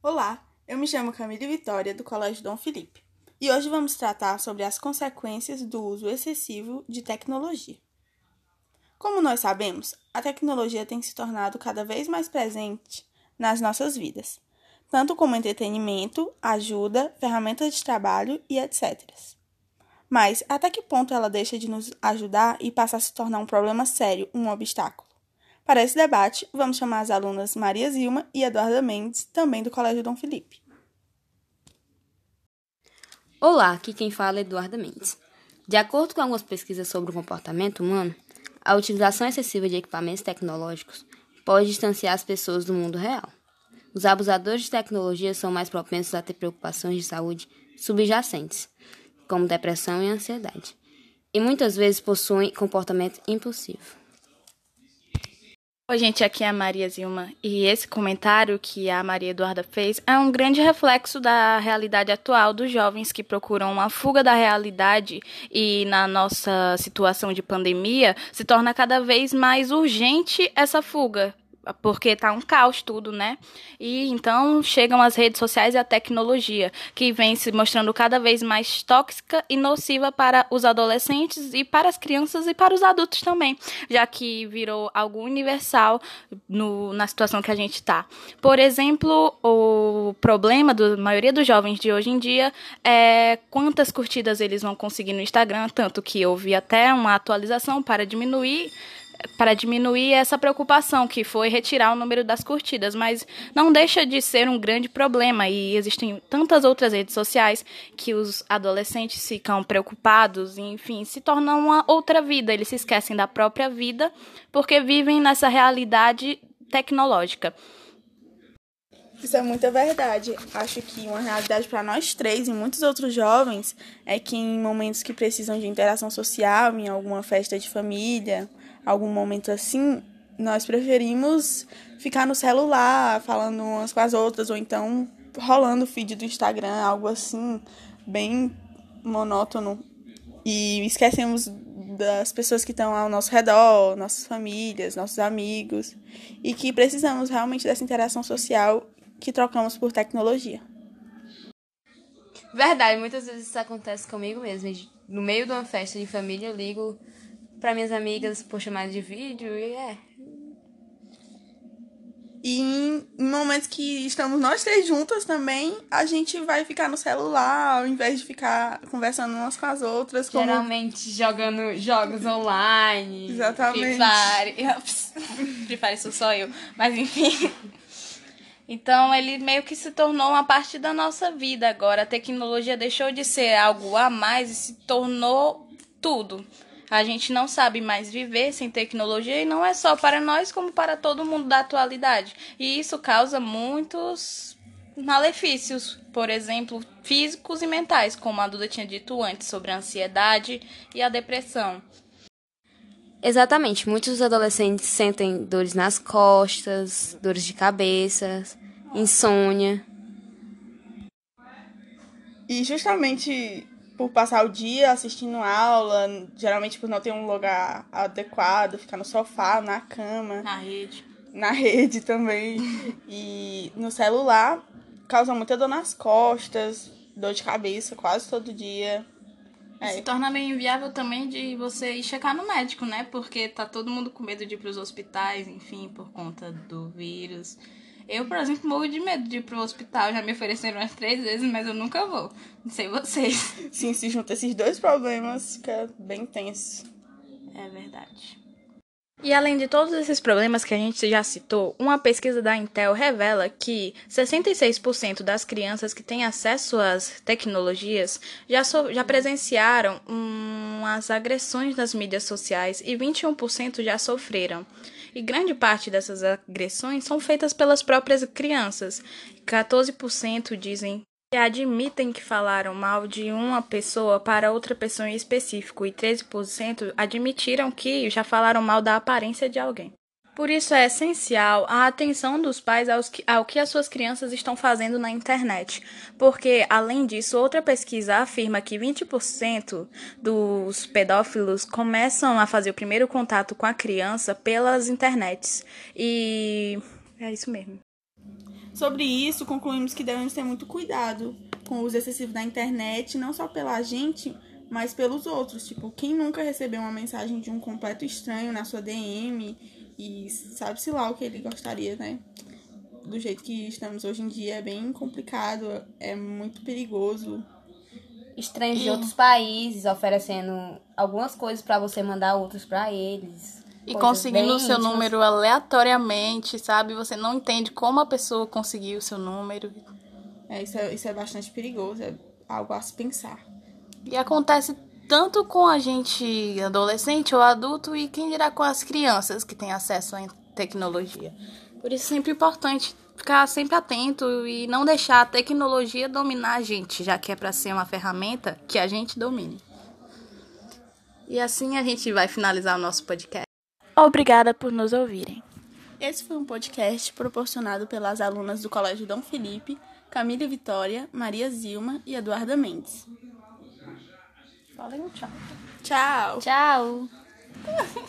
Olá, eu me chamo Camille Vitória, do Colégio Dom Felipe, e hoje vamos tratar sobre as consequências do uso excessivo de tecnologia. Como nós sabemos, a tecnologia tem se tornado cada vez mais presente nas nossas vidas, tanto como entretenimento, ajuda, ferramentas de trabalho e etc. Mas até que ponto ela deixa de nos ajudar e passa a se tornar um problema sério, um obstáculo? Para esse debate, vamos chamar as alunas Maria Zilma e Eduarda Mendes, também do Colégio Dom Felipe. Olá, aqui quem fala é Eduarda Mendes. De acordo com algumas pesquisas sobre o comportamento humano, a utilização excessiva de equipamentos tecnológicos pode distanciar as pessoas do mundo real. Os abusadores de tecnologia são mais propensos a ter preocupações de saúde subjacentes, como depressão e ansiedade, e muitas vezes possuem comportamento impulsivo. Oi, gente, aqui é a Maria Zilma. E esse comentário que a Maria Eduarda fez é um grande reflexo da realidade atual dos jovens que procuram uma fuga da realidade e na nossa situação de pandemia se torna cada vez mais urgente essa fuga porque tá um caos tudo, né? E então chegam as redes sociais e a tecnologia, que vem se mostrando cada vez mais tóxica e nociva para os adolescentes e para as crianças e para os adultos também, já que virou algo universal no, na situação que a gente está. Por exemplo, o problema da maioria dos jovens de hoje em dia é quantas curtidas eles vão conseguir no Instagram, tanto que houve até uma atualização para diminuir para diminuir essa preocupação que foi retirar o número das curtidas, mas não deixa de ser um grande problema e existem tantas outras redes sociais que os adolescentes ficam preocupados e, enfim, se tornam uma outra vida, eles se esquecem da própria vida porque vivem nessa realidade tecnológica. Isso é muita verdade. Acho que uma realidade para nós três e muitos outros jovens é que em momentos que precisam de interação social, em alguma festa de família, algum momento assim, nós preferimos ficar no celular, falando umas com as outras, ou então rolando o feed do Instagram, algo assim, bem monótono. E esquecemos das pessoas que estão ao nosso redor, nossas famílias, nossos amigos, e que precisamos realmente dessa interação social que trocamos por tecnologia. Verdade, muitas vezes isso acontece comigo mesmo. No meio de uma festa de família, eu ligo para minhas amigas por chamada de vídeo e é. E em, momentos que estamos nós três juntas também, a gente vai ficar no celular ao invés de ficar conversando umas com as outras. Como... Geralmente jogando jogos online. Exatamente. Free Fire. Sou só eu. Mas enfim. Então ele meio que se tornou uma parte da nossa vida agora. A tecnologia deixou de ser algo a mais e se tornou tudo. A gente não sabe mais viver sem tecnologia e não é só para nós, como para todo mundo da atualidade. E isso causa muitos malefícios, por exemplo, físicos e mentais, como a Duda tinha dito antes, sobre a ansiedade e a depressão. Exatamente, muitos adolescentes sentem dores nas costas, dores de cabeça, insônia. E justamente por passar o dia assistindo aula, geralmente por não ter um lugar adequado, ficar no sofá, na cama. Na rede. Na rede também. e no celular, causa muita dor nas costas, dor de cabeça quase todo dia. É. Se torna meio inviável também de você ir checar no médico, né? Porque tá todo mundo com medo de ir pros hospitais, enfim, por conta do vírus. Eu, por exemplo, morro de medo de ir pro hospital. Já me ofereceram umas três vezes, mas eu nunca vou. Não sei vocês. Sim, se junta esses dois problemas, fica bem tenso. É verdade. E além de todos esses problemas que a gente já citou, uma pesquisa da Intel revela que 66% das crianças que têm acesso às tecnologias já, so já presenciaram umas agressões nas mídias sociais e 21% já sofreram e grande parte dessas agressões são feitas pelas próprias crianças. 14% dizem que admitem que falaram mal de uma pessoa para outra pessoa em específico e 13% admitiram que já falaram mal da aparência de alguém. Por isso é essencial a atenção dos pais aos que, ao que as suas crianças estão fazendo na internet, porque, além disso, outra pesquisa afirma que 20% dos pedófilos começam a fazer o primeiro contato com a criança pelas internets. E é isso mesmo. Sobre isso, concluímos que devemos ter muito cuidado com o uso excessivo da internet, não só pela gente, mas pelos outros. Tipo, quem nunca recebeu uma mensagem de um completo estranho na sua DM e sabe-se lá o que ele gostaria, né? Do jeito que estamos hoje em dia é bem complicado, é muito perigoso. Estranhos de outros países oferecendo algumas coisas para você mandar outros para eles. E conseguindo o seu íntimas. número aleatoriamente, sabe? Você não entende como a pessoa conseguiu o seu número. É, isso é, isso é bastante perigoso, é algo a se pensar. E acontece tanto com a gente adolescente ou adulto e quem dirá com as crianças que têm acesso à tecnologia. Por isso é sempre importante ficar sempre atento e não deixar a tecnologia dominar a gente, já que é para ser uma ferramenta que a gente domine. E assim a gente vai finalizar o nosso podcast. Obrigada por nos ouvirem. Esse foi um podcast proporcionado pelas alunas do Colégio Dom Felipe, Camila Vitória, Maria Zilma e Eduarda Mendes. Falem um tchau. Tchau. Tchau.